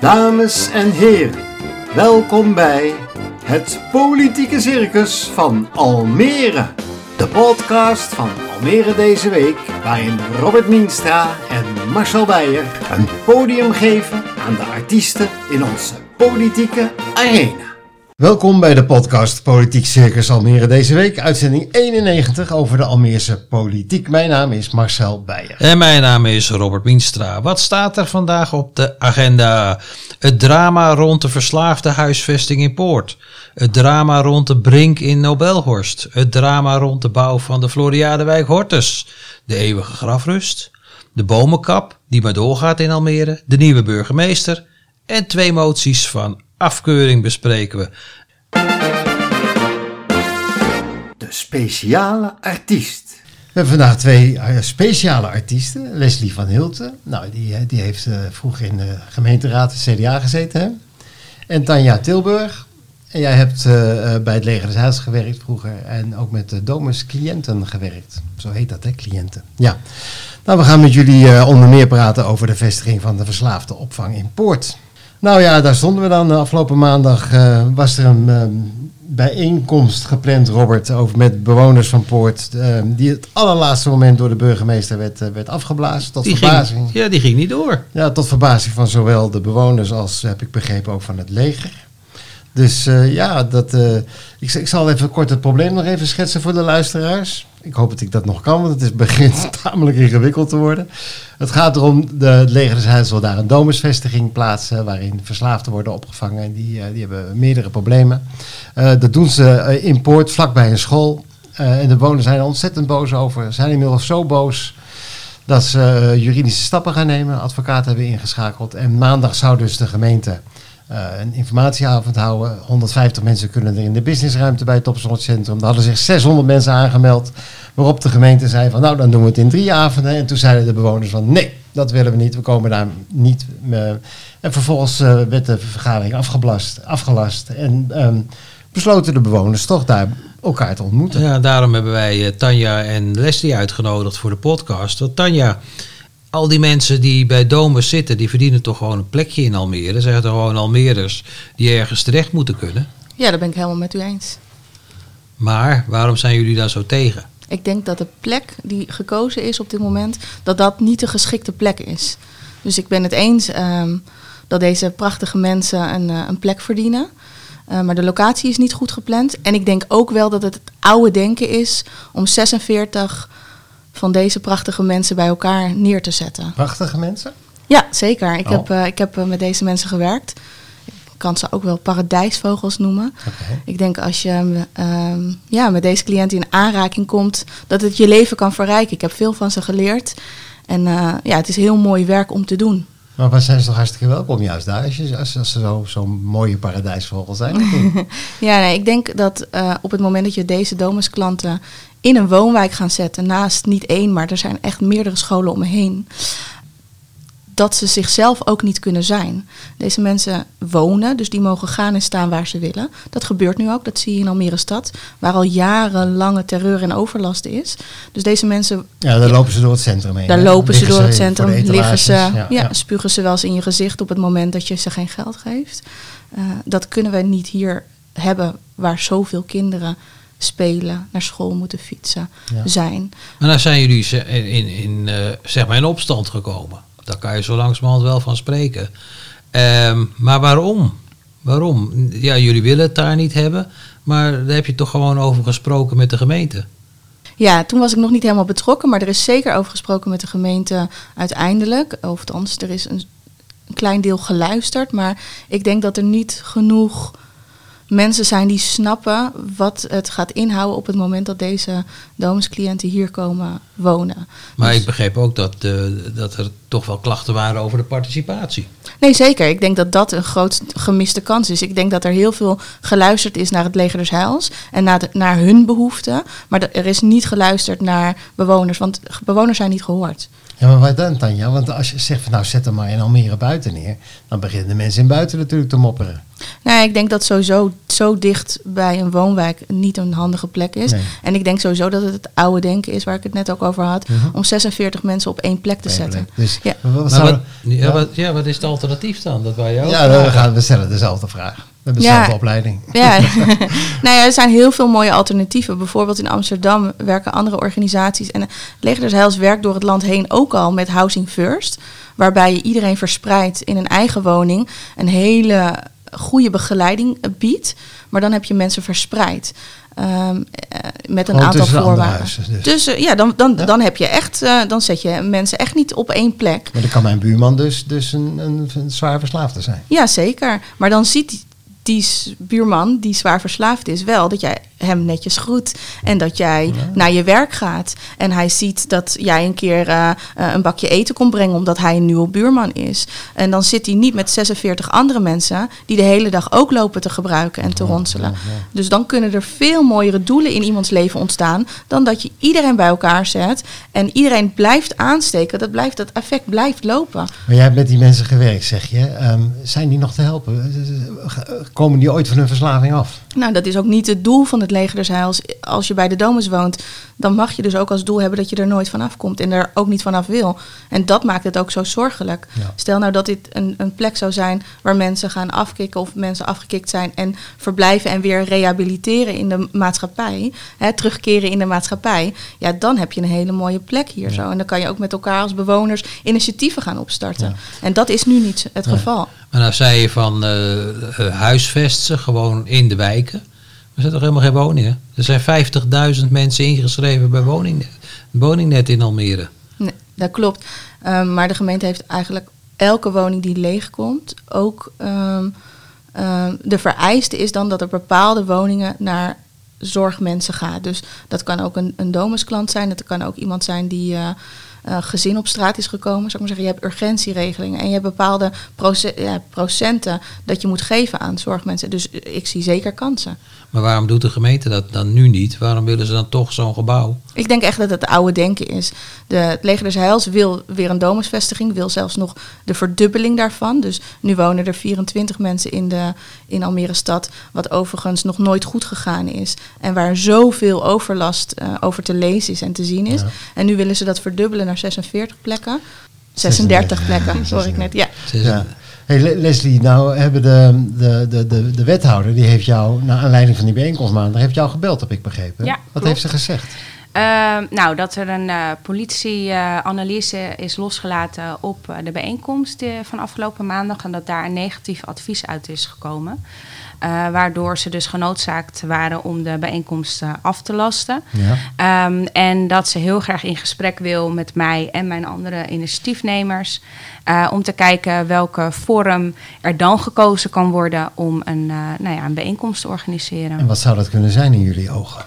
Dames en heren, welkom bij het Politieke Circus van Almere. De podcast van Almere deze week, waarin Robert Mienstra en Marcel Beijer een podium geven aan de artiesten in onze politieke arena. Welkom bij de podcast Politiek Circus Almere deze week, uitzending 91 over de Almeerse politiek. Mijn naam is Marcel Beijer. En mijn naam is Robert Mienstra. Wat staat er vandaag op de agenda? Het drama rond de verslaafde huisvesting in Poort. Het drama rond de Brink in Nobelhorst. Het drama rond de bouw van de Floriadewijk Hortus. De eeuwige grafrust. De bomenkap, die maar doorgaat in Almere. De nieuwe burgemeester. En twee moties van afkeuring bespreken we. De speciale artiest. We hebben vandaag twee eh, speciale artiesten. Leslie van Hilten, nou, die, eh, die heeft uh, vroeger in de gemeenteraad de CDA gezeten. Hè? En Tanja Tilburg. En jij hebt uh, bij het Leger des Heils gewerkt vroeger en ook met de Domus cliënten gewerkt. Zo heet dat, hè, cliënten. Ja. Nou, we gaan met jullie uh, onder meer praten over de vestiging van de verslaafde opvang in Poort. Nou ja, daar stonden we dan. Afgelopen maandag uh, was er een uh, bijeenkomst gepland, Robert, over met bewoners van Poort. Uh, die het allerlaatste moment door de burgemeester werd, werd afgeblazen. Tot die verbazing. Ging, ja, die ging niet door. Ja, tot verbazing van zowel de bewoners als, heb ik begrepen, ook van het leger. Dus ja, dat, ik, ik, zal even kort het probleem nog even schetsen voor de luisteraars. Ik hoop dat ik dat nog kan, want het is, begint tamelijk ingewikkeld te worden. Het gaat erom, de leger des wil daar een domusvestiging plaatsen... waarin verslaafden worden opgevangen en die, uh, die hebben meerdere problemen. Dat doen ze in Poort, vlakbij een school. en de bewoners zijn er ontzettend boos over. Ze zijn inmiddels zo boos dat ze juridische stappen gaan nemen. Advocaten hebben ingeschakeld. En maandag zou dus de gemeente... Uh, een informatieavond houden. 150 mensen kunnen er in de businessruimte bij het Topsportcentrum. Er hadden zich 600 mensen aangemeld. Waarop de gemeente zei van nou dan doen we het in drie avonden. En toen zeiden de bewoners van nee, dat willen we niet. We komen daar niet. Uh, en vervolgens uh, werd de vergadering afgeblast, afgelast. En um, besloten de bewoners toch daar elkaar te ontmoeten. Ja, daarom hebben wij Tanja en Leslie uitgenodigd voor de podcast. Want Tanja al die mensen die bij Domus zitten, die verdienen toch gewoon een plekje in Almere. Zijn er gewoon Almeerders die ergens terecht moeten kunnen? Ja, daar ben ik helemaal met u eens. Maar waarom zijn jullie daar zo tegen? Ik denk dat de plek die gekozen is op dit moment, dat dat niet de geschikte plek is. Dus ik ben het eens um, dat deze prachtige mensen een, uh, een plek verdienen. Uh, maar de locatie is niet goed gepland. En ik denk ook wel dat het het oude denken is om 46 van deze prachtige mensen bij elkaar neer te zetten. Prachtige mensen? Ja, zeker. Ik oh. heb, uh, ik heb uh, met deze mensen gewerkt. Ik kan ze ook wel paradijsvogels noemen. Okay. Ik denk als je uh, ja, met deze cliënt in aanraking komt, dat het je leven kan verrijken. Ik heb veel van ze geleerd. En uh, ja, het is heel mooi werk om te doen. Maar waar zijn ze toch hartstikke welkom juist daar, als, je, als, als ze zo'n zo mooie paradijsvogel zijn? ja, nee, ik denk dat uh, op het moment dat je deze domusklanten in een woonwijk gaan zetten, naast niet één, maar er zijn echt meerdere scholen om me heen, dat ze zichzelf ook niet kunnen zijn. Deze mensen wonen, dus die mogen gaan en staan waar ze willen. Dat gebeurt nu ook, dat zie je in Almere stad, waar al jarenlange terreur en overlast is. Dus deze mensen... Ja, daar lopen ze door het centrum heen. Daar lopen liggen ze door het centrum, liggen ze, ja, ja, spugen ze wel eens in je gezicht op het moment dat je ze geen geld geeft. Uh, dat kunnen we niet hier hebben waar zoveel kinderen spelen, naar school moeten fietsen, ja. zijn. Maar nou zijn jullie in, in, in, uh, zeg maar in opstand gekomen. Daar kan je zo langzamerhand wel van spreken. Um, maar waarom? Waarom? Ja, jullie willen het daar niet hebben, maar daar heb je toch gewoon over gesproken met de gemeente? Ja, toen was ik nog niet helemaal betrokken, maar er is zeker over gesproken met de gemeente uiteindelijk. Of althans, er is een, een klein deel geluisterd, maar ik denk dat er niet genoeg mensen zijn die snappen wat het gaat inhouden op het moment dat deze domuscliënten hier komen wonen. Maar dus ik begreep ook dat, uh, dat er toch wel klachten waren over de participatie. Nee, zeker. Ik denk dat dat een groot gemiste kans is. Ik denk dat er heel veel geluisterd is naar het leger des Heils en naar, de, naar hun behoeften. Maar er is niet geluisterd naar bewoners, want bewoners zijn niet gehoord. Ja, maar wat dan, Tanja? Want als je zegt van nou zet hem maar in Almere buiten neer, dan beginnen de mensen in buiten natuurlijk te mopperen. Nou, ik denk dat sowieso zo dicht bij een woonwijk niet een handige plek is. Nee. En ik denk sowieso dat het het oude denken is, waar ik het net ook over had, Mhm. om 46 mensen op één plek te Nee, zetten. Dus, Ja. wat ja, ja. Wat, ja, wat is het alternatief dan? Dat wij ook ja, we, gaan, we stellen dezelfde vraag. We hebben Ja. dezelfde opleiding. Ja, nou ja, er zijn heel veel mooie alternatieven. Bijvoorbeeld in Amsterdam werken andere organisaties. En Leger Heils werkt door het land heen ook al met Housing First. Waarbij je iedereen verspreidt in een eigen woning een hele goede begeleiding biedt. Maar dan heb je mensen verspreid. ehm, eh, met een Gewoon aantal voorwaarden. dus. Ja, dan, dan, Ja. dan heb je echt, eh, dan zet je mensen echt niet op één plek. Maar dan kan mijn buurman dus, dus een, een, een zwaar verslaafde zijn. Ja, zeker. Maar dan ziet die, buurman die zwaar verslaafd is wel dat jij hem netjes groet en dat jij naar je werk gaat. En hij ziet dat jij een keer eh, eh, een bakje eten komt brengen omdat hij een nieuwe buurman is. En dan zit hij niet met 46 andere mensen die de hele dag ook lopen te gebruiken en te ronselen. Dus dan kunnen er veel mooiere doelen in iemands leven ontstaan dan dat je iedereen bij elkaar zet en iedereen blijft aansteken. Dat, blijft, dat effect blijft lopen. Maar jij hebt met die mensen gewerkt, zeg je. Ehm, zijn die nog te helpen? Komen die ooit van hun verslaving af? Nou, dat is ook niet het doel van het leger des Heils. Als je bij de Domus woont, dan mag je dus ook als doel hebben dat je er nooit vanaf komt en er ook niet vanaf wil. En dat maakt het ook zo zorgelijk. Ja. Stel nou dat dit een, een plek zou zijn waar mensen gaan afkicken of mensen afgekikt zijn en verblijven en weer rehabiliteren in de maatschappij, hè, terugkeren in de maatschappij. Ja, dan heb je een hele mooie plek hier zo. En dan kan je ook met elkaar als bewoners initiatieven gaan opstarten. Ja. En dat is nu niet het geval. Maar nou zei je van eh eh, huisvesten, gewoon in de wijken. Er zijn toch helemaal geen woningen? Er zijn 50.000 mensen ingeschreven bij woningnet, woningnet in Almere. Nee, dat klopt. Ehm, maar de gemeente heeft eigenlijk elke woning die leegkomt ook. ehm, ehm, de vereiste is dan dat er bepaalde woningen naar zorgmensen gaat. Dus dat kan ook een, een domusklant zijn. Dat kan ook iemand zijn die eh, gezin op straat is gekomen. Zou ik maar zeggen, je hebt urgentieregelingen en je hebt bepaalde proce- ja, procenten dat je moet geven aan zorgmensen. Dus ik zie zeker kansen. Maar waarom doet de gemeente dat dan nu niet? Waarom willen ze dan toch zo'n gebouw? Ik denk echt dat het oude denken is. De, het Leger des Heils wil weer een domusvestiging, wil zelfs nog de verdubbeling daarvan. Dus nu wonen er 24 mensen in, de, in Almere stad, wat overigens nog nooit goed gegaan is. En waar zoveel overlast eh, over te lezen is en te zien is. Ja. En nu willen ze dat verdubbelen naar 46 plekken. 36 plekken, sorry ik net. Ja. Hey Le- Leslie, nou hebben de, de, de, de, de wethouder, die heeft jou, naar aanleiding van die bijeenkomst maandag, heeft jou gebeld, heb ik begrepen. Ja, Wat klopt. heeft ze gezegd? Ehm, nou, dat er een eh politieanalyse is losgelaten op eh, de bijeenkomst eh, van afgelopen maandag. En dat daar een negatief advies uit is gekomen. Eh, waardoor ze dus genoodzaakt waren om de bijeenkomst eh, af te lasten. Ja. Ehm, en dat ze heel graag in gesprek wil met mij en mijn andere initiatiefnemers. eh, om te kijken welke vorm er dan gekozen kan worden om een, eh, nou ja, een bijeenkomst te organiseren. En wat zou dat kunnen zijn in jullie ogen?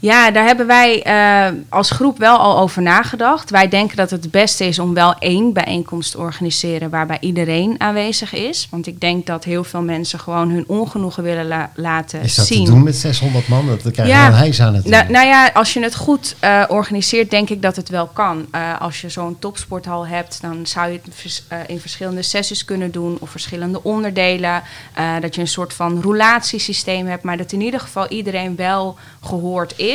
Ja, daar hebben wij eh, als groep wel al over nagedacht. Wij denken dat het het beste is om wel één bijeenkomst te organiseren waarbij iedereen aanwezig is. Want ik denk dat heel veel mensen gewoon hun ongenoegen willen la- laten Is dat zien. te doen met 600 man? Dat krijg je Ja. een hijs aan het Nou, nou ja, als je het goed eh, organiseert, denk ik dat het wel kan. Eh, als je zo'n topsporthal hebt, dan zou je het vers- in verschillende sessies kunnen doen of verschillende onderdelen. Dat je een soort van roulatiesysteem hebt, maar dat in ieder geval iedereen wel gehoord is.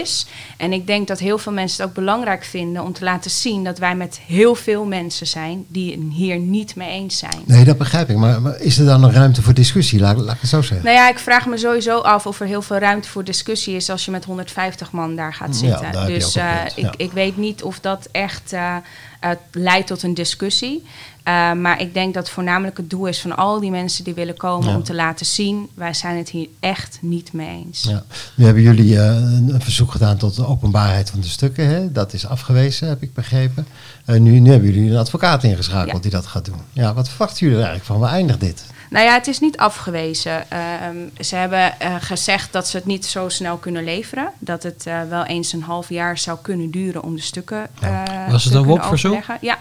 En ik denk dat heel veel mensen het ook belangrijk vinden om te laten zien dat wij met heel veel mensen zijn die hier niet mee eens zijn. Nee, dat begrijp ik. Maar, maar is er dan nog ruimte voor discussie? Laat, laat ik het zo zeggen. Nou ja, ik vraag me sowieso af of er heel veel ruimte voor discussie is als je met 150 man daar gaat Ja, zitten. daar dus eh, ik, ja. ik weet niet of dat echt eh, eh, leidt tot een discussie. Eh, maar ik denk dat voornamelijk het doel is van al die mensen die willen komen Ja. om te laten zien, wij zijn het hier echt niet mee eens. Ja. Nu hebben jullie eh, een, verzoek gedaan tot de openbaarheid van de stukken. Hè? Dat is afgewezen, heb ik begrepen. Eh, nu, nu hebben jullie een advocaat ingeschakeld Ja. die dat gaat doen. Ja, wat verwachten jullie er eigenlijk van? Waar eindigt dit? Nou ja, het is niet afgewezen. Ehm, ze hebben gezegd dat ze het niet zo snel kunnen leveren. Dat het wel eens een half jaar zou kunnen duren om de stukken Ja. Was het een WOP-verzoek? Ja,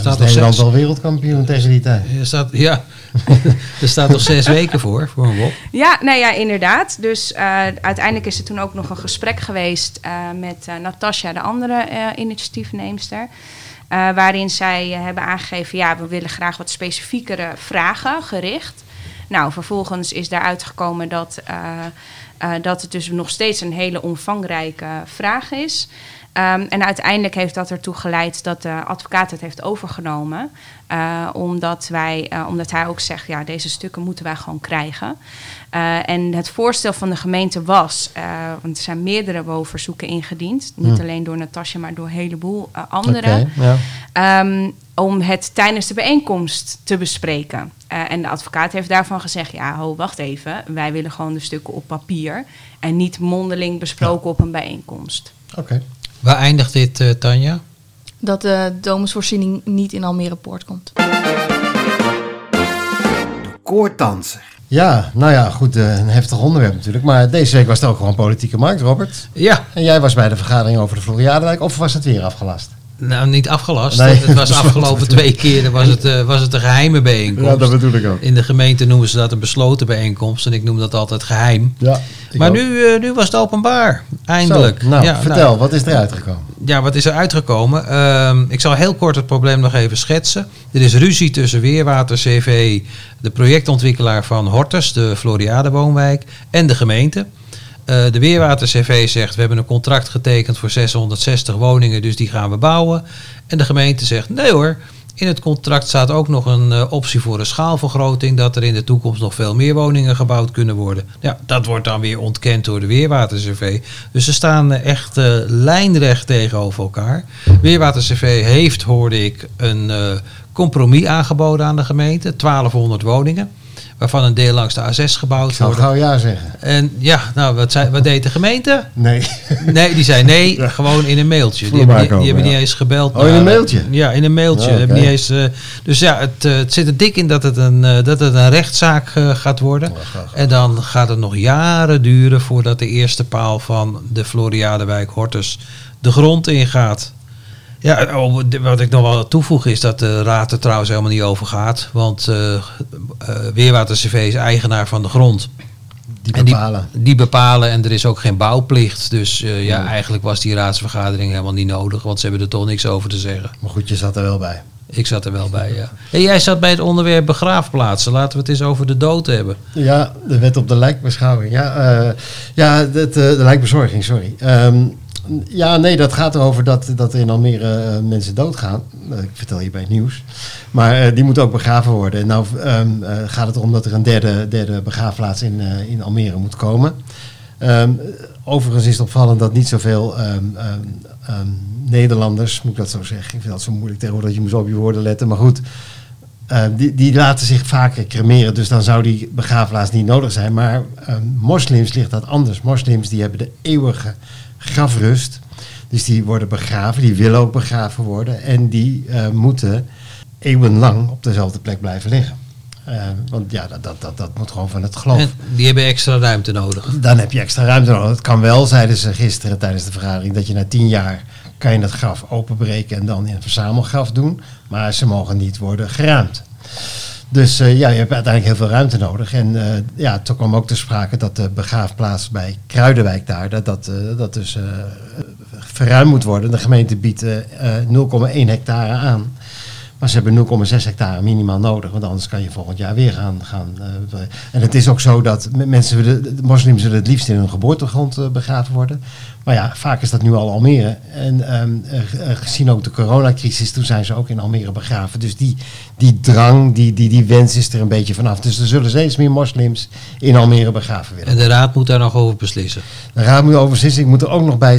Staat is er Nederland al wereldkampioen tegen die tijd. er staat, ja, er staat nog zes weken voor, voor een WOP. Ja, nee, ja, inderdaad. Dus eh, uiteindelijk is er toen ook nog een gesprek geweest eh, met eh Natasja, de andere eh, initiatiefneemster. eh, waarin zij hebben aangegeven, ja, we willen graag wat specifiekere vragen gericht Nou, vervolgens is daaruit gekomen dat, dat het dus nog steeds een hele omvangrijke vraag is. Ehm, en uiteindelijk heeft dat ertoe geleid dat de advocaat het heeft overgenomen. Uh, omdat, wij, uh, omdat hij ook zegt, ja, deze stukken moeten wij gewoon krijgen. Uh, en het voorstel van de gemeente was, want er zijn meerdere woonverzoeken ingediend. Niet Hm. alleen door Natasja, maar door een heleboel anderen. Ja. Um, om het tijdens de bijeenkomst te bespreken. Uh, en de advocaat heeft daarvan gezegd: ja, ho, wacht even. Wij willen gewoon de stukken op papier. En niet mondeling besproken op een bijeenkomst. Oké. Waar eindigt dit, uh, Tanja? Dat de domusvoorziening niet in Almere Poort komt. Koordanser. Ja, nou ja, goed, uh, een heftig onderwerp natuurlijk. Maar deze week was het ook gewoon politieke markt, Robert. Ja. En jij was bij de vergadering over de Floriadewijk, of was het weer afgelast? Nou, niet afgelast. Nee, het was de afgelopen twee keer was het, uh, was het een geheime bijeenkomst. Ja, dat bedoel ik ook. In de gemeente noemen ze dat een besloten bijeenkomst. En ik noem dat altijd geheim. Ja, maar nu, uh, nu was het openbaar. Eindelijk. Zo, nou, ja, vertel, nou, wat is eruit gekomen? Ja, wat is er uitgekomen? Uh, ik zal heel kort het probleem nog even schetsen. Er is ruzie tussen Weerwater CV, de projectontwikkelaar van Hortus, de Floriade woonwijk, en de gemeente. Uh, de Weerwater CV zegt, we hebben een contract getekend voor 660 woningen, dus die gaan we bouwen. En de gemeente zegt, nee hoor, in het contract staat ook nog een uh, optie voor een schaalvergroting, dat er in de toekomst nog veel meer woningen gebouwd kunnen worden. Ja, dat wordt dan weer ontkend door de Weerwater CV. Dus ze staan echt uh, lijnrecht tegenover elkaar. Weerwater CV heeft, hoorde ik, een compromis aangeboden aan de gemeente, 1200 woningen waarvan een deel langs de A6 gebouwd Ik zou wordt. gauw ja zeggen. En ja, nou, wat, zei, wat deed de gemeente? Nee. Nee, die zei nee, ja. gewoon in een mailtje. Die hebben, die, die hebben ja. niet eens gebeld. Oh, in een mailtje? Ja, in een mailtje. Oh, okay. niet eens, uh, dus ja, het, uh, het, zit er dik in dat het een, uh, dat het een rechtszaak gaat worden. Oh. En dan gaat het nog jaren duren voordat de eerste paal van de Floriadewijk Hortus de grond ingaat. Ja, oh, wat ik nog wel toevoeg is dat de raad er trouwens helemaal niet over gaat. Want uh, Weerwater CV is eigenaar van de grond. Die bepalen. En die, die, bepalen en er is ook geen bouwplicht. Dus uh, ja, eigenlijk was die raadsvergadering helemaal niet nodig. Want ze hebben er toch niks over te zeggen. Maar goed, je zat er wel bij. Ik zat er wel bij, ja. En jij zat bij het onderwerp begraafplaatsen. Laten we het eens over de dood hebben. Ja, de wet op de lijkbeschouwing. Ja, uh, ja de, de, de lijkbezorging, sorry. Um, ja, nee, dat gaat erover dat, dat in Almere uh, mensen doodgaan. Uh, ik vertel je bij het nieuws. Maar uh, die moeten ook begraven worden. En nou um, gaat het erom dat er een derde, derde begraafplaats in, in Almere moet komen. Um, overigens is het opvallend dat niet zoveel um, Nederlanders, moet ik dat zo zeggen. Ik vind dat zo moeilijk tegenwoordig dat je moet op je woorden letten. Maar goed, die, die laten zich vaker cremeren. Dus dan zou die begraafplaats niet nodig zijn. Maar moslims ligt dat anders. Moslims die hebben de eeuwige grafrust. Dus die worden begraven, die willen ook begraven worden. En die uh, moeten eeuwenlang op dezelfde plek blijven liggen. Uh, want ja, dat, dat, dat, dat moet gewoon van het geloof. En die hebben extra ruimte nodig. Dan heb je extra ruimte nodig. Het kan wel, zeiden ze gisteren tijdens de vergadering, dat je na tien jaar kan je het graf openbreken en dan in een verzamelgraf doen. Maar ze mogen niet worden geruimd. Dus uh, ja, je hebt uiteindelijk heel veel ruimte nodig. En uh, ja, toen kwam ook te sprake dat de begraafplaats bij Kruidenwijk daar, dat, dat, uh, dat dus verruimd moet worden. De gemeente biedt 0,1 hectare aan. Maar ze hebben 0,6 hectare minimaal nodig, want anders kan je volgend jaar weer gaan. gaan en het is ook zo dat mensen willen, de moslims willen het liefst in hun geboortegrond begraven worden. Maar ja, vaak is dat nu al Almere. En um, uh, gezien ook de coronacrisis, toen zijn ze ook in Almere begraven. Dus die, die drang, die, die, die wens is er een beetje vanaf. Dus er zullen steeds meer moslims in Almere begraven willen. En de raad moet daar nog over beslissen? De raad moet over beslissen. Ik moet er ook nog bij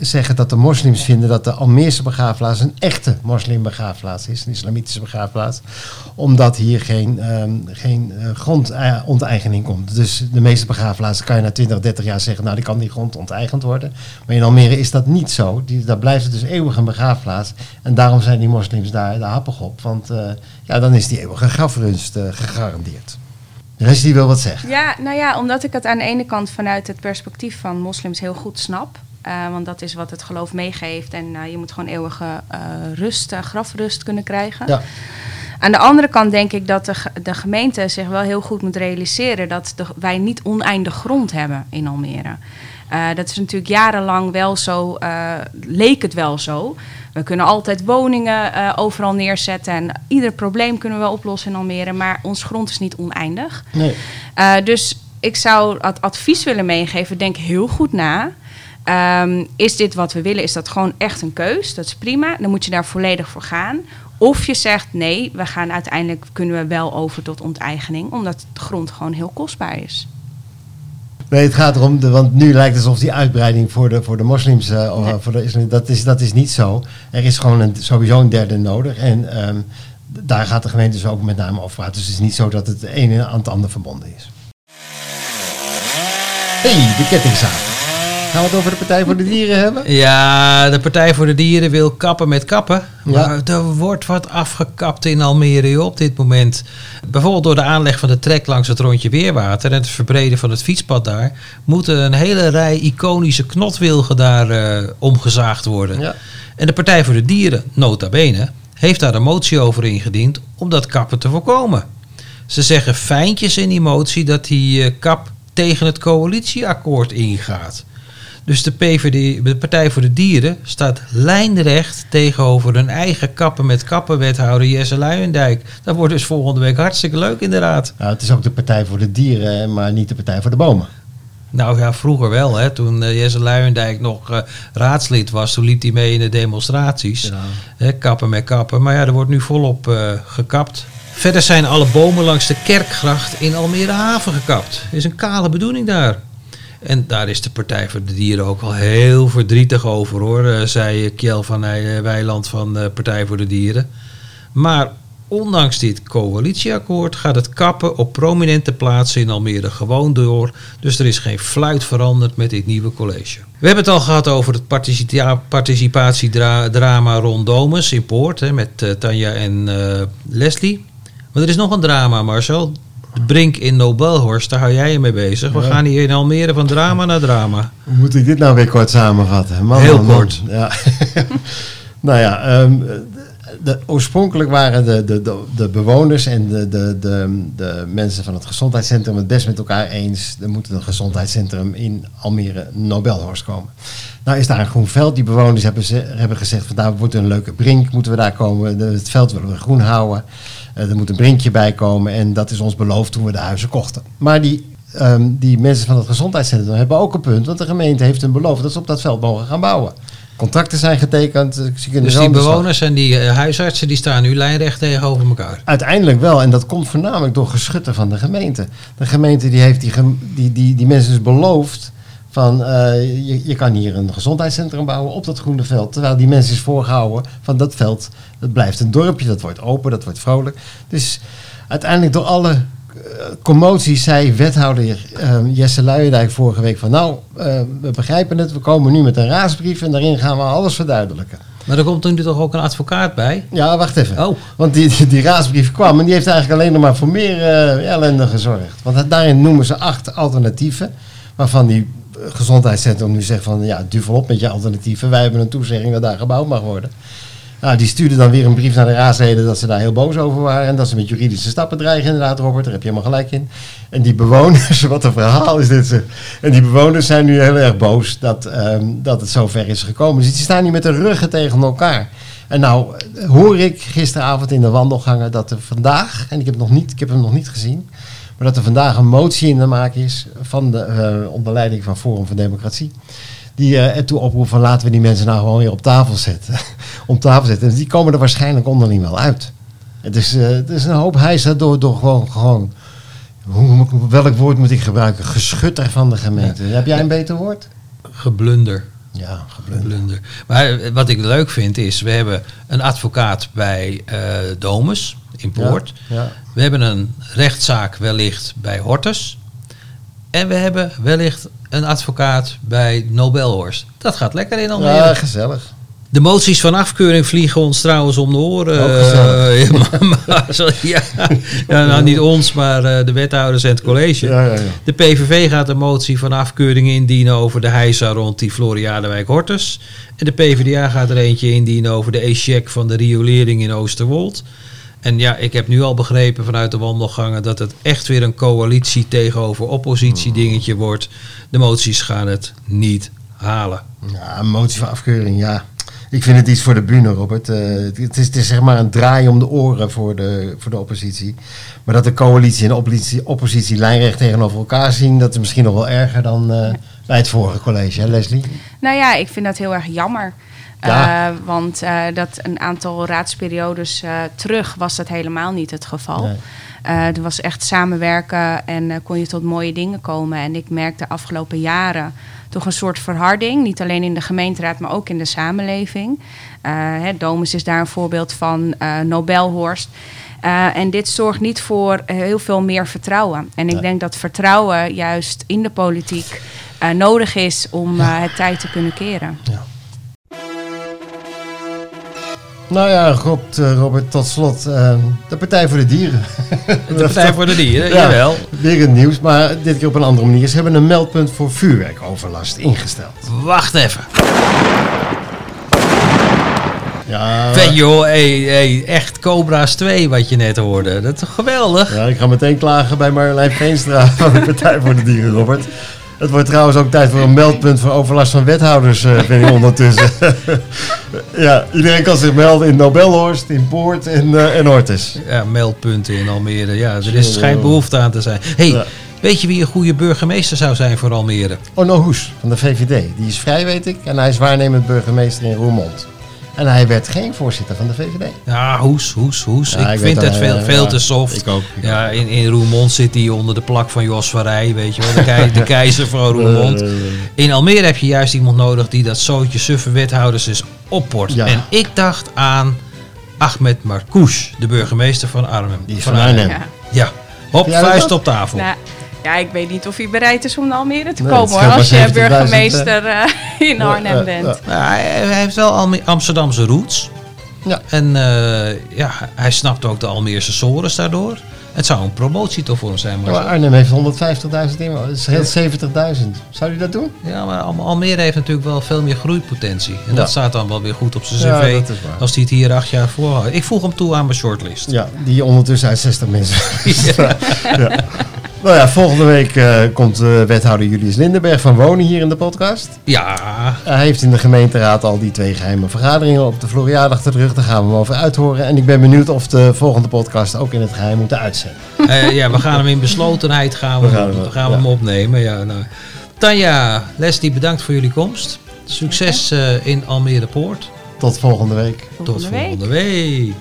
zeggen dat de moslims vinden dat de Almeerse begraafplaats een echte moslimbegraafplaats is. Een islamitische begraafplaats. Omdat hier geen, um, geen uh, grondonteigening komt. Dus de meeste begraafplaatsen kan je na 20, 30 jaar zeggen, nou die kan die grond onteigend worden. Maar in Almere is dat niet zo. Die, daar blijft het dus eeuwig een begraafplaats. En daarom zijn die moslims daar de happig op. Want uh, ja, dan is die eeuwige grafrunst gegarandeerd. De rest die wil wat zeggen. Ja, nou ja, omdat ik het aan de ene kant vanuit het perspectief van moslims heel goed snap. Uh, want dat is wat het geloof meegeeft. En uh, je moet gewoon eeuwige uh, rust, grafrust kunnen krijgen. Ja. Aan de andere kant denk ik dat de, de gemeente zich wel heel goed moet realiseren dat de, wij niet oneindig grond hebben in Almere. Eh, dat is natuurlijk jarenlang wel zo, eh, leek het wel zo. We kunnen altijd woningen eh, overal neerzetten en ieder probleem kunnen we oplossen in Almere, maar ons grond is niet oneindig. Nee. Dus ik zou het advies willen meegeven. Denk heel goed na. Um, is dit wat we willen? Is dat gewoon echt een keus? Dat is prima. Dan moet je daar volledig voor gaan. Of je zegt nee, we gaan uiteindelijk kunnen we wel over tot onteigening, omdat de grond gewoon heel kostbaar is. Nee, het gaat erom, de, want nu lijkt het alsof die uitbreiding voor de, voor de moslims, uh, nee. voor de islam, dat is, dat is niet zo. Er is gewoon een, sowieso een derde nodig. En um, daar gaat de gemeente dus ook met name over praten. Dus het is niet zo dat het de ene aan het andere verbonden is. hey, de kettingzaag. Gaan we het over de Partij voor de Dieren hebben? Ja, de Partij voor de Dieren wil kappen met kappen. Maar ja. er wordt wat afgekapt in Almere op dit moment. Bijvoorbeeld door de aanleg van de trek langs het rondje Weerwater en het verbreden van het fietspad daar, moeten een hele rij iconische knotwilgen daar uh, omgezaagd worden. Ja. En de Partij voor de Dieren, nota bene, heeft daar een motie over ingediend om dat kappen te voorkomen. Ze zeggen fijntjes in die motie dat die uh, kap tegen het coalitieakkoord ingaat. Dus de PVD, de Partij voor de Dieren, staat lijnrecht tegenover hun eigen kappen met kappenwethouder Jesse Luijendijk. Dat wordt dus volgende week hartstikke leuk inderdaad. Nou, het is ook de Partij voor de Dieren, maar niet de Partij voor de Bomen. Nou ja, vroeger wel. Hè. Toen uh, Jesse Luijendijk nog uh, raadslid was, toen liep hij mee in de demonstraties. Ja. Hè, kappen met kappen. Maar ja, er wordt nu volop uh, gekapt. Verder zijn alle bomen langs de Kerkgracht in Almere Haven gekapt. Er is een kale bedoeling daar. En daar is de Partij voor de Dieren ook wel heel verdrietig over hoor, uh, zei Kjell van Weiland van de Partij voor de Dieren. Maar ondanks dit coalitieakkoord gaat het kappen op prominente plaatsen in Almere gewoon door. Dus er is geen fluit veranderd met dit nieuwe college. We hebben het al gehad over het participatiedrama rond Domus in Poort hè, met Tanja en Leslie. Maar er is nog een drama, Marcel. De Brink in Nobelhorst, daar hou jij je mee bezig. We ja. gaan hier in Almere van drama naar drama. Hoe moet ik dit nou weer kort samenvatten? Man, Heel man, kort. Ja. nou ja, um, de, oorspronkelijk waren de, de, de, de bewoners en de, de, de, de, mensen van het gezondheidscentrum het best met elkaar eens. Er moet een gezondheidscentrum in Almere Nobelhorst komen. Nou is daar een groen veld. Die bewoners hebben, ze, hebben gezegd van daar wordt een leuke brink, moeten we daar komen. Het veld willen we groen houden. Uh, er moet een brinkje bij komen en dat is ons beloofd toen we de huizen kochten. Maar die, um, die mensen van het gezondheidscentrum hebben ook een punt, want de gemeente heeft hun beloofd dat ze op dat veld mogen gaan bouwen. Contracten zijn getekend. Ze dus die bewoners en die uh, huisartsen die staan nu lijnrecht tegenover elkaar? Uiteindelijk wel. En dat komt voornamelijk door geschutten van de gemeente. De gemeente die heeft die, die, die, die mensen dus beloofd van uh, je, je kan hier een gezondheidscentrum bouwen op dat groene veld. Terwijl die mensen is voorgehouden van dat veld, dat blijft een dorpje, dat wordt open, dat wordt vrolijk. Dus uiteindelijk door alle uh, commoties zei wethouder uh, Jesse Luijendijk vorige week van nou, uh, we begrijpen het, we komen nu met een raadsbrief en daarin gaan we alles verduidelijken. Maar er komt nu toch ook een advocaat bij? Ja, wacht even. Oh. Want die, die, die raadsbrief kwam en die heeft eigenlijk alleen nog maar voor meer ellende gezorgd. Want daarin noemen ze acht alternatieven, waarvan die gezondheidscentrum nu zegt van ja, duvel op met je alternatieven. Wij hebben een toezegging dat daar gebouwd mag worden. Nou, die stuurde dan weer een brief naar de raadsleden dat ze daar heel boos over waren. En dat ze met juridische stappen dreigen, inderdaad, Robert. Daar heb je helemaal gelijk in. En die bewoners, wat een verhaal is dit. En die bewoners zijn nu heel erg boos dat, um, dat het zover is gekomen. Dus die staan nu met de ruggen tegen elkaar. En nou hoor ik gisteravond in de wandelgangen dat er vandaag, en ik heb, nog niet, ik heb hem nog niet gezien, maar dat er vandaag een motie in de maak is van de, uh, onder leiding van Forum voor Democratie. Die uh, ertoe oproept van laten we die mensen nou gewoon weer op tafel zetten. op tafel zetten. En die komen er waarschijnlijk onderling wel uit. Het is, uh, het is een hoop hijs door, door gewoon, gewoon hoe, welk woord moet ik gebruiken? Geschutter van de gemeente. Ja. Heb jij een beter woord? Geblunder. Ja, geblunder. geblunder. Maar wat ik leuk vind is, we hebben een advocaat bij uh, Domus in Poort. Ja, ja. We hebben een rechtszaak wellicht bij Hortus. En we hebben wellicht een advocaat bij Nobelhorst. Dat gaat lekker in Almere. Ja, gezellig. De moties van afkeuring vliegen ons trouwens om de oren. Uh, maar, maar, ja, ja, nou niet ons, maar uh, de wethouders en het college. Ja, ja, ja. De PVV gaat een motie van afkeuring indienen over de heisa rond die Floriadewijk Hortus. En de PvdA gaat er eentje indienen over de e-check van de riolering in Oosterwold. En ja, ik heb nu al begrepen vanuit de wandelgangen dat het echt weer een coalitie tegenover oppositie dingetje wordt. De moties gaan het niet halen. Ja, een motie van afkeuring, ja. Ik vind het iets voor de bühne, Robert. Eh, het, is, het is zeg maar een draai om de oren voor de, voor de oppositie. Maar dat de coalitie en de oppositie, oppositie lijnrecht tegenover elkaar zien, dat is misschien nog wel erger dan eh, bij het vorige college, hè Leslie? Nou ja, ik vind dat heel erg jammer. Ja. Eh, want dat een aantal raadsperiodes terug was dat helemaal niet het geval. Nee. Er was echt samenwerken en kon je tot mooie dingen komen. En ik merk de afgelopen jaren toch een soort verharding. Niet alleen in de gemeenteraad, maar ook in de samenleving. Eh, hè, Domus is daar een voorbeeld van, eh, Nobelhorst. Eh, en dit zorgt niet voor heel veel meer vertrouwen. En ik Nee. denk dat vertrouwen juist in de politiek nodig is om het tijd te kunnen keren. Nou ja, God, eh, Robert, tot slot eh, de Partij voor de Dieren. De Partij voor de Dieren, Ja. jawel. Weer het nieuws, maar dit keer op een andere manier. Ze hebben een meldpunt voor vuurwerkoverlast ingesteld. Wacht even. Ja, Vet joh, hey, hey, echt Cobra's 2 wat je net hoorde. Dat is toch geweldig? ja, ik ga meteen klagen bij Marjolein Veenstra van de Partij voor de Dieren, Robert. Het wordt trouwens ook tijd voor een meldpunt voor overlast van wethouders, eh vind ik ondertussen. ja, iedereen kan zich melden in Nobelhorst, in Poort en, eh en Hortus. Ja, meldpunten in Almere. Ja, er is, Zo. schijnt behoefte aan te zijn. hey, Ja. weet je wie een goede burgemeester zou zijn voor Almere? Onno Hoes van de VVD, die is vrij, weet ik. En hij is waarnemend burgemeester in Roermond. En hij werd geen voorzitter van de VVD. Ja, hoes, hoes, hoes. Ja, ik vind dat, het veel, veel te soft. ik ook, ik ja, in, in Roermond zit hij onder de plak van Jos van Rij, weet je wel. De, kei- de keizer van Roermond. Eh, In Almere heb je juist iemand nodig die dat zootje suffe wethouders eens opport. Ja. En ik dacht aan Ahmed Marcouch, de burgemeester van Arnhem. die is van Arnhem. Ja. Ja, hop, vuist op tafel. Nou, ja, ik weet niet of hij bereid is om naar Almere te Nee, komen hoor. Als je scheelt maar 70.000, burgemeester eh, in Arnhem Ja, bent. ja, Nou, hij, hij heeft wel Amsterdamse roots. Ja. En eh, ja, hij snapt ook de Almeerse sores daardoor. Het zou een promotie toch voor hem zijn. Maar Maar Arnhem heeft 150.000 inwoners. Dat is heel 70.000. Zou u dat doen? Ja, maar Al- Almere heeft natuurlijk wel veel meer groeipotentie. En Ja. dat staat dan wel weer goed op zijn Ja, cv. dat is waar. als hij het hier acht jaar voorhoudt. Ik voeg hem toe aan mijn shortlist. Ja, die ondertussen uit 60 mensen. Nou ja, volgende week eh, komt eh, wethouder Julius Lindenberg van Wonen hier in de podcast. Ja, Hij heeft in de gemeenteraad al die twee geheime vergaderingen op de Floriade achter de rug. Daar gaan we hem over uithoren. En ik ben benieuwd of de volgende podcast ook in het geheim moeten uitzenden. eh, ja, we gaan hem in beslotenheid gaan we, We gaan hem- we gaan we ja. hem opnemen. Ja, nou. Tanja, Leslie, bedankt voor jullie komst. Succes eh, in Almere Poort. Tot volgende week. Tot Volgende week. volgende week.